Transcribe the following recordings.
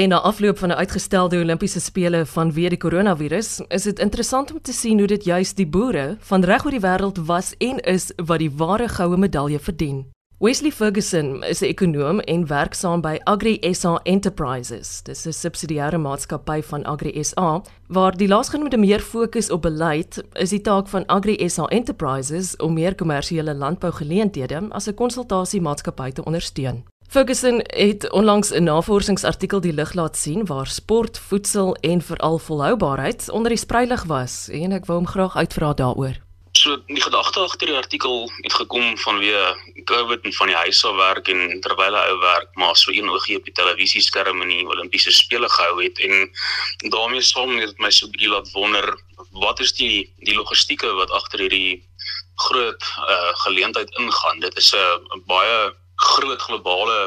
En na afloop van 'n uitgestelde Olimpiese spele vanweë die koronavirus, is dit interessant om te sien hoe dit juis die boere van reg oor die wêreld was en is wat die ware goue medalje verdien. Wesley Ferguson is 'n ekonoom en werk saam by Agri SA Enterprises. Dis 'n subsidiêre maatskappy van Agri SA waar die laasgenoemde meer fokus op beleid is die taak van Agri SA Enterprises om meer kommersiële landbougeleenthede as 'n konsultasiemaatskappy te ondersteun. Ferguson het onlangs 'n navorsingsartikel die lig laat sien waar sport, voedsel en veral volhoubaarheid onder die spreilig was en ek wou hom graag uitvra daaroor. So die gedagte agter die artikel het gekom vanweë COVID en van die huis af werk en terwyl hy ou werk maar so een oogie op die televisieskerm in die Olimpiese spele gehou het en daarmee saam het my so 'n bietjie laat wonder wat is die die logistieke wat agter hierdie groot uh, geleentheid ingaan. Dit is 'n baie groot globale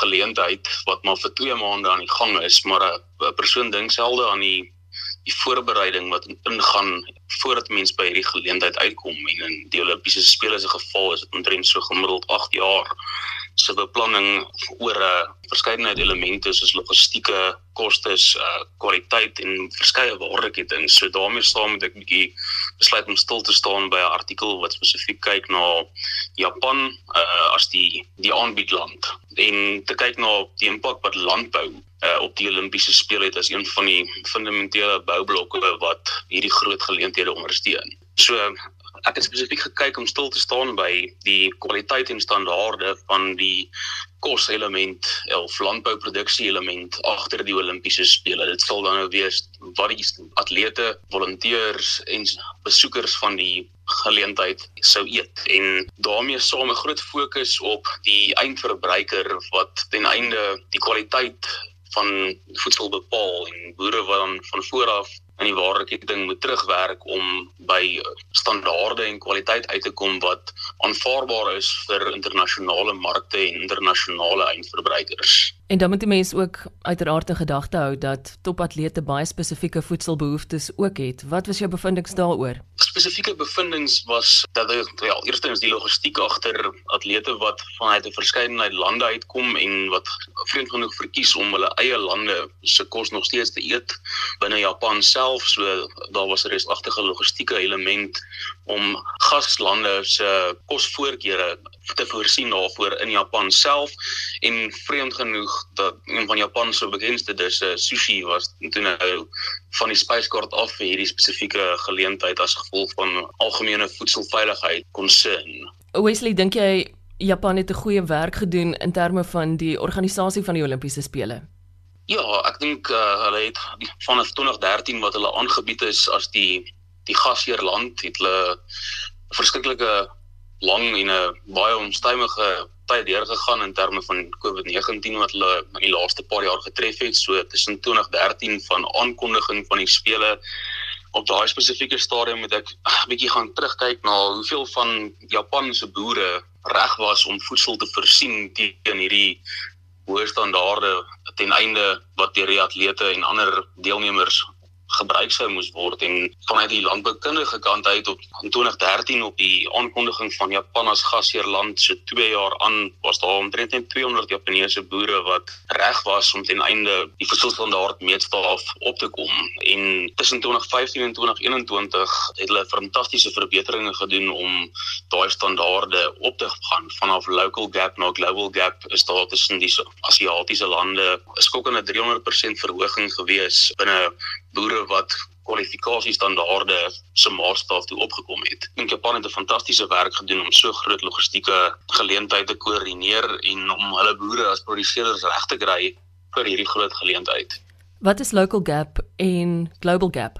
geleentheid wat maar vir 2 maande aan die gang is, maar 'n persoon dink selde aan die die voorbereiding wat ingaan voordat mens by hierdie geleentheid uitkom en in die Olimpiese spele se geval is dit omtrent so gemiddeld 8 jaar se beplanning oor 'n uh, verskeidenheid elemente soos logistieke, kostes, uh, kwaliteit en verskeie waardeketting. So daarmee saam moet ek bietjie besluit om stil te staan by 'n artikel wat spesifiek kyk na Japan uh, as die die aanbiedland en te kyk na die impak wat landbou uh, op die Olimpiese spele het as een van die fundamentele boublokke wat hierdie groot geleenthede ondersteun. So ek het spesifiek gekyk om stil te staan by die kwaliteit en standaarde van die koselement of landbouproduksie element agter die Olimpiese spele. Dit sal dan nou wees wat die atlete, volonteurs en besoekers van die geleentheid sou eet en daarmee saam 'n groot fokus op die eindverbruiker wat ten einde die kwaliteit van voedsel bepaal en boere wat dan van vooraf in die waardeketting moet terugwerk om by standaarde en kwaliteit uit te kom wat aanvaarbaar is vir internasionale markte en internasionale eindverbruikers. En dan moet die mens ook uiteraard in gedagte hou dat topatlete baie spesifieke voedselbehoeftes ook het. Wat was jou bevindinge daaroor? Spesifieke bevindinge was dat die ja, eerstens die logistiek agter atlete wat vanuit 'n verskeidenheid lande uitkom en wat vreemd genoeg verkies om hulle eie lande se kos nog steeds te eet binne Japan self. So daar was 'n resagtige logistieke element om gaslande se kosvoorkeure te voorsien daarvoor in Japan self en vreemd genoeg dat een van Japan se bekendste disse sushi was toe nou van die spyskaart af vir hierdie spesifieke geleentheid as gevolg van algemene voedselveiligheid concern. Wesley, dink jy Japan het 'n goeie werk gedoen in terme van die organisasie van die Olimpiese spele? Ja, ek dink uh, hulle het vanaf 2013 wat hulle aangebied is as die die gasheerland het hulle verskriklike lang en 'n baie onstuimige tyd deurgegaan in terme van COVID-19 wat hulle in die laaste paar jaar getref het. So tussen 2013 van aankondiging van die spele op daai spesifieke stadium moet ek 'n bietjie gaan terugkyk na hoeveel van Japan se boere reg was om voedsel te voorsien teen hierdie hoë standaarde ten einde wat deur die atlete en ander deelnemers gebruik sou moes word en vanuit die landboukundige kant uit op in 2013 op die aankondiging van Japan as gasheerland so 2 jaar aan was daar omtrent 200 Japaneese boere wat reg was om ten einde die voedselstandaard meetstaaf op te kom. En tussen 2015 en 2021 het hulle fantastiese verbeteringe gedoen om daai standaarde op te gaan. Vanaf local gap na global gap is daar tussen die Asiatiese lande 'n skokkende 300% verhoging gewees binne boere wat kwalifikasiestandaarde se maatstaaf toe opgekom het. En Japan het 'n fantastiese werk gedoen om so groot logistieke geleenthede te koördineer en om hulle boere as produseerders reg te kry vir hierdie groot geleentheid. Wat is local gap en global gap?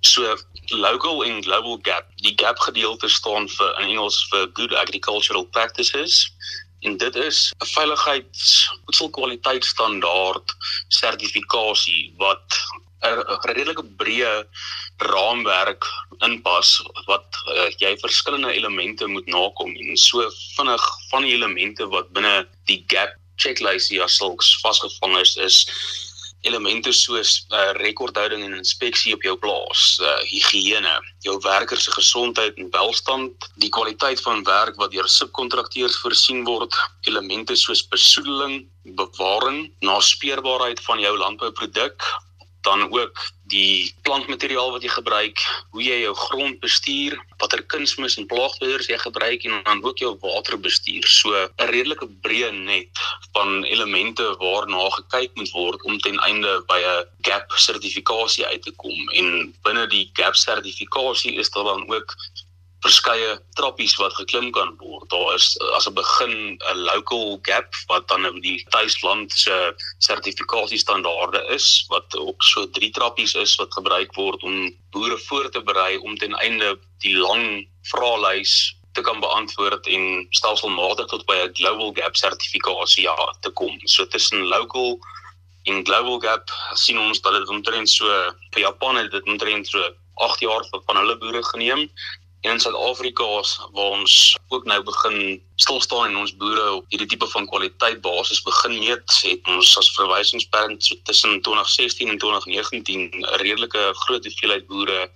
So local en global gap, die gap gedeelte staan vir in Engels vir good agricultural practices en dit is 'n veiligheids voedselkwaliteitstandaard sertifikasie wat redelike breë raamwerk inpas wat uh, jy verskillende elemente moet nakom en so vinnig van die elemente wat binne die gap checklist hier sulks vasgevang is is elemente soos uh, rekordhouding en inspeksie op jou plaas, uh, higiëne, jou werkers se gesondheid en welstand, die kwaliteit van werk wat deur subkontrakteurs voorsien word, elemente soos besoedeling, bewaring, naspeurbaarheid van jou landbouproduk, dan ook die plantmateriaal wat jy gebruik, hoe jy jou grond bestuur, watter kunsmis en plaagdooders jy gebruik en dan ook jou waterbestuur. So 'n redelike breë net van elemente waarna gekyk moet word om ten einde by 'n GAP sertifikasie uit te kom. En binne die GAP sertifikasie is daar dan ook verskeie trappies wat geklim kan word. Daar is as 'n begin 'n local gap wat dan nou die tuisland se sertifikasiestandaarde is wat ook so drie trappies is wat gebruik word om boere voor te berei om ten einde die lang vraelys te kan beantwoord en stelselmatig tot by 'n global gap sertifikasie ja te kom. So tussen local en global gap sien ons dat dit omtrent so vir Japan het dit omtrent so 8 jaar van hulle boere geneem En in Suid-Afrika waar ons ook nou begin stil staan en ons boere op hierdie tipe van kwaliteit basis begin meet, het ons as verwysingspunt so tussen 2016 en 2019 'n redelike groot hoeveelheid boere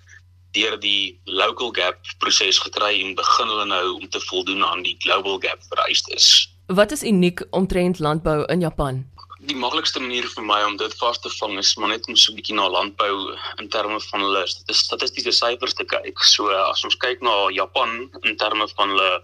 deur die local gap proses gekry en begin hulle nou om te voldoen aan die global gap vereistes. Wat is uniek omtrent landbou in Japan? Die maklikste manier vir my om dit vas te vang is maar net om so 'n bietjie na landbou in terme van hulle statistiese syfers te kyk. So as ons kyk na Japan in terme van hulle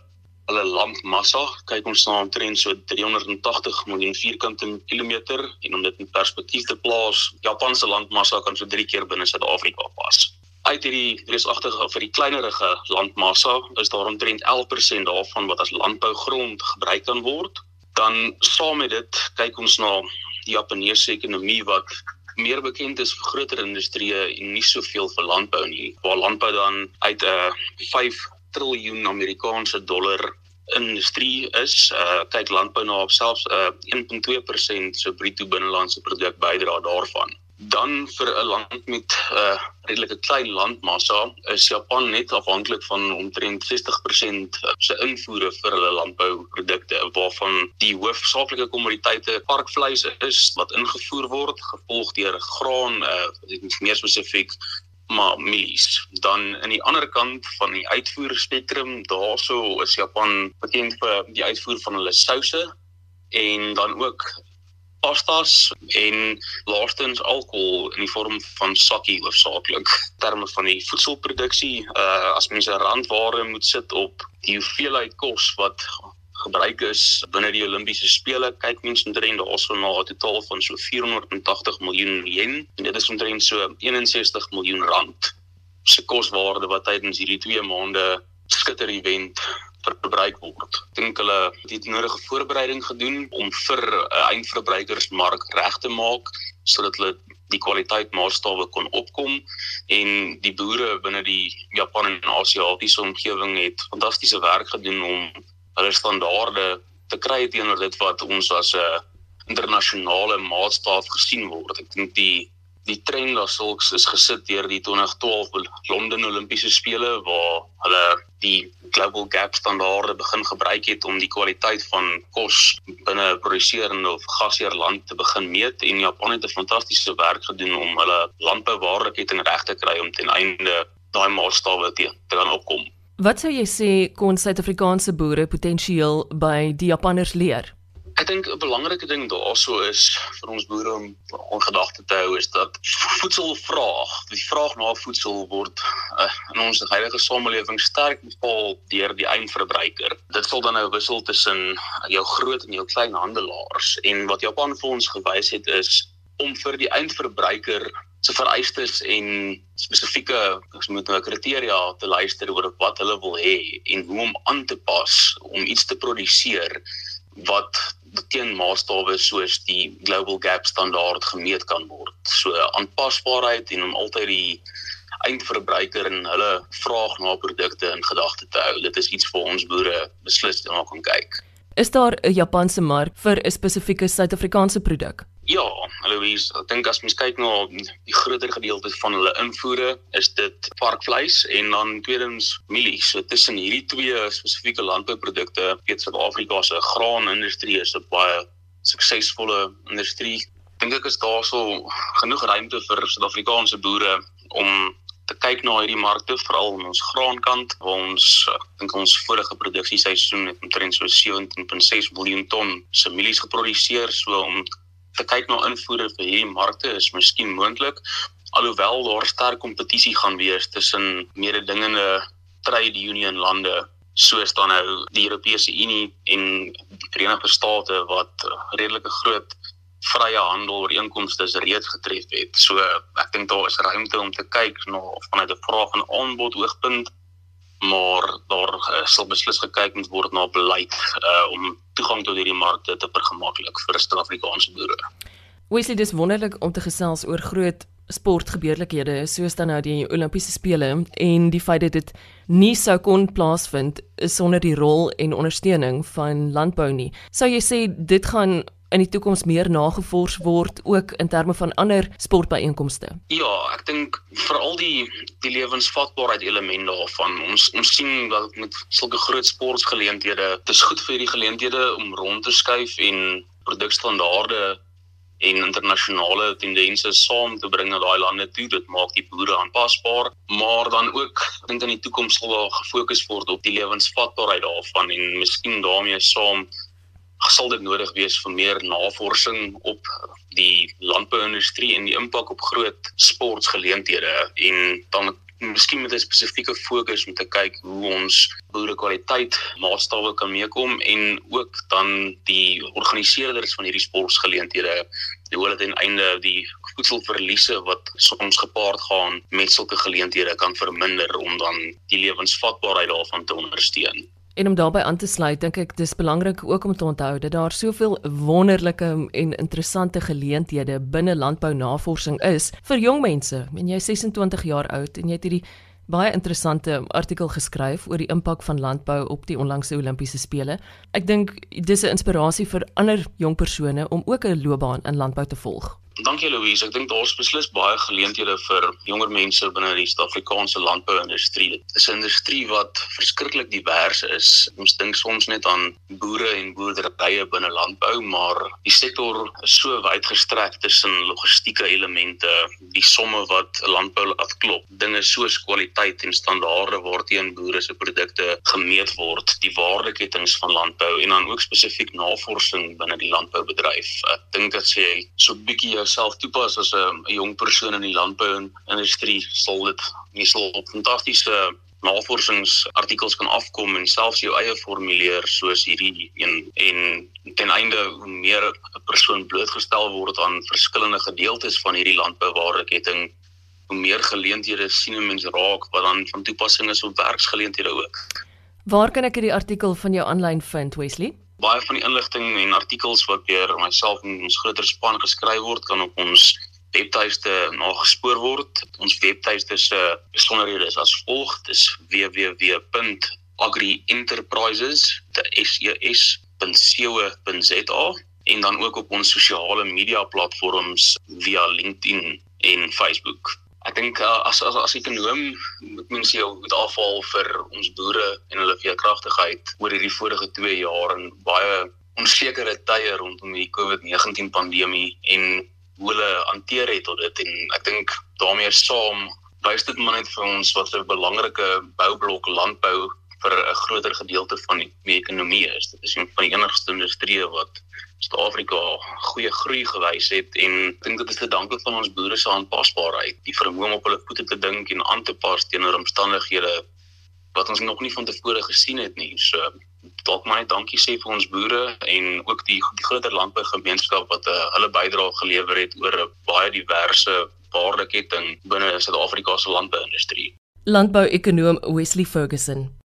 hulle landmassa, kyk ons na omtrent so 380 miljoen vierkante kilometer en om dit in perspektief te plaas, Japan se landmassa kan so 3 keer binne Suid-Afrika pas. Uit hierdie reusagtige vir die kleinerige landmassa is daar omtrent 11% daarvan wat as landbougrond gebruik kan word dan saam met dit kyk ons na die Japaneese ekonomie wat meer bekend is vir groter industrieë en nie soveel vir landbou nie. Waar landbou dan uit 'n uh, 5 triljoen Amerikaanse dollar industrie is, uh, kyk landbou na op selfs uh, 1.2% se bruto binnelandse produk bydra daarvan dan vir 'n land met 'n uh, redelike klein landmassa is Japan net afhanklik van omtrent 60% se invoere vir hulle landbouprodukte waarvan die hoofsaaklike kommoditeite varkvleis is wat ingevoer word gevolg deur graan uh, meer spesifiek maar mielies dan aan die ander kant van die uitvoer spektrum daarso is Japan bekend vir die uitvoer van hulle souse en dan ook pastas en laastens alkohol in die vorm van sakkie hoofsaaklik. Terme van die voedselproduksie, uh as mense randware moet sit op die hoeveelheid kos wat gebruik is binne die Olimpiese spele, kyk mense omtrent daarso na 'n totaal van so 480 miljoen yen en dit is omtrent so 61 miljoen rand se koswaarde wat tydens hierdie 2 maande skitter event verbruik word. Ek dink hulle het die nodige voorbereiding gedoen om vir 'n uh, eindverbruikersmark reg te maak sodat hulle die kwaliteit maatstawwe kon opkom en die boere binne die Japan en Asiatiese omgewing het fantastiese werk gedoen om hulle standaarde te kry teenoor dit wat ons as 'n internasionale maatstaaf gesien word. Ek dink die die trend daar sulks is gesit deur die 2012 Londen Olimpiese spele waar hulle die global gap standaarde begin gebruik het om die kwaliteit van kos binne 'n produserende of gasheer land te begin meet en Japan het 'n fantastiese werk gedoen om hulle landbouwaardeketting reg te kry om ten einde daai maatstawwe te kan opkom. Wat sou jy sê kon Suid-Afrikaanse boere potensieel by die Japanners leer? Ek dink 'n belangrike ding daarso is vir ons boere om in gedagte te hou is dat voedselvraag, die vraag na voedsel word uh, in ons huidige samelewing sterk bepaal deur die eindverbruiker. Dit sal dan nou wissel tussen jou groot en jou klein handelaars en wat Japan vir ons gewys het is om vir die eindverbruiker se vereistes en spesifieke ons moet nou kriteria te luister oor wat hulle wil hê en hoe om aan te pas om iets te produseer wat teen maatstawwe soos die global gap standaard gemeet kan word. So aanpasbaarheid en om altyd die eindverbruiker en hulle vraag na produkte in gedagte te hou. Dit is iets vir ons boere beslis te maak om kyk. Is daar 'n Japanse mark vir 'n spesifieke Suid-Afrikaanse produk? Ja, Louise, ek dink as mens kyk na die groter gedeelte van hulle invoere, is dit varkvleis en dan tweedens mielies. So tussen hierdie twee spesifieke landbouprodukte, weet Suid-Afrika se graanindustrie is 'n baie suksesvolle industrie dink ek is daar so genoeg ruimte vir Suid-Afrikaanse boere om te kyk na hierdie markte veral aan ons graankant waar ons dink ons vorige produksieseisoen het omtrent so 17.6 miljoen ton se mielies geproduseer so om te kyk na invoere vir hierdie markte is miskien moontlik alhoewel daar sterk kompetisie gaan wees tussen mededingende trade union lande soos dan nou die Europese Unie en die Verenigde State wat redelike groot vrye handel ooreenkomste reeds getref het. So ek dink daar is ruimte om te kyk na vanuit 'n vraag en aanbod hoogtepunt, maar daar uh, sal beslis gekyk moet word na beleid uh, om toegang tot hierdie markte te vergemaklik vir Suid-Afrikaanse boere. Wesley, dis wonderlik om te gesels oor groot sportgebeurlikhede soos dan nou die Olimpiese spele en die feit dat dit nie sou kon plaasvind sonder die rol en ondersteuning van landbou nie. Sou jy sê dit gaan in die toekoms meer nagevors word ook in terme van ander sportbyeenkomste? Ja, ek dink veral die die lewensvatbaarheid element daarvan. Ons ons sien dat met sulke groot sportgeleenthede, dit is goed vir die geleenthede om rond te skuif en produkstandaarde en internasionale tendense saam te bring na daai lande toe. Dit maak die boere aanpasbaar, maar dan ook dink in die toekoms sal daar gefokus word op die lewensvatbaarheid daarvan en miskien daarmee saam sal dit nodig wees vir meer navorsing op die landbouindustrie en die impak op groot sportgeleenthede en dan miskien met 'n spesifieke fokus om te kyk hoe ons boere kwaliteit maatstawwe kan meekom en ook dan die organiseerders van hierdie sportgeleenthede die hulle ten einde die voedselverliese wat soms gepaard gaan met sulke geleenthede kan verminder om dan die lewensvatbaarheid daarvan te ondersteun. En om daarbey aan te sluit, dink ek dis belangrik ook om te onthou dat daar soveel wonderlike en interessante geleenthede binne landbounavorsing is vir jong mense. En jy is 26 jaar oud en jy het hierdie baie interessante artikel geskryf oor die impak van landbou op die onlangse Olimpiese spele. Ek dink dis 'n inspirasie vir ander jong persone om ook 'n loopbaan in landbou te volg. Dankie Louise. Ek dink daar's beslis baie geleenthede vir jonger mense binne die Suid-Afrikaanse landbouindustrie. Dit is 'n industrie wat verskriklik divers is. Ons dink soms net aan boere en boerderye binne landbou, maar die sektor is so wyd gestrek tussen logistieke elemente, die somme wat landbou laat klop, dinge soos kwaliteit en standaarde waarteen boere se produkte gemeet word, die waardeketings van landbou en dan ook spesifiek navorsing binne die landboubedryf. Ek dink dat sê so 'n bietjie jouself toepas as 'n jong persoon in die landbouindustrie, sal dit jy sal op fantastiese navorsingsartikels kan afkom en selfs jou eie formuleer soos hierdie een en ten einde hoe meer 'n persoon blootgestel word aan verskillende gedeeltes van hierdie landbouwaardeketting hoe meer geleenthede sien 'n mens raak wat dan van toepassing is op werksgeleenthede ook. Waar kan ek hierdie artikel van jou aanlyn vind, Wesley? Baie van die inligting en artikels wat deur myself en ons groter span geskryf word kan op ons webtuiste nagespoor word. Ons webtuiste se besonderhede is as volg: dis www.agrienterprises.co.za en dan ook op ons sosiale media platforms via LinkedIn en Facebook. Ek dink uh, as as as ekonom moet mens jou moet afval vir ons boere en hulle veerkragtigheid oor hierdie vorige 2 jaar en baie onsekere tye rondom die COVID-19 pandemie en hoe hulle hanteer het tot dit. En ek dink daarmee saam wys dit maar net vir ons wat 'n belangrike boublok landbou vir 'n groter gedeelte van die, die ekonomie is. Dit is een van die enigste industrieë wat Suid-Afrika goeie groei gewys het en dink dit is te danke van ons boere se aanpasbaarheid, die vermoë om op hulle voete te dink en aan te pas teenoor omstandighede wat ons nog nie van tevore gesien het nie. So dalk maar net dankie sê vir ons boere en ook die die groter landbougemeenskap wat uh, hulle bydrae gelewer het oor 'n baie diverse waardeketting binne Suid-Afrika se landbouindustrie. Landbou-ekonoom Wesley Ferguson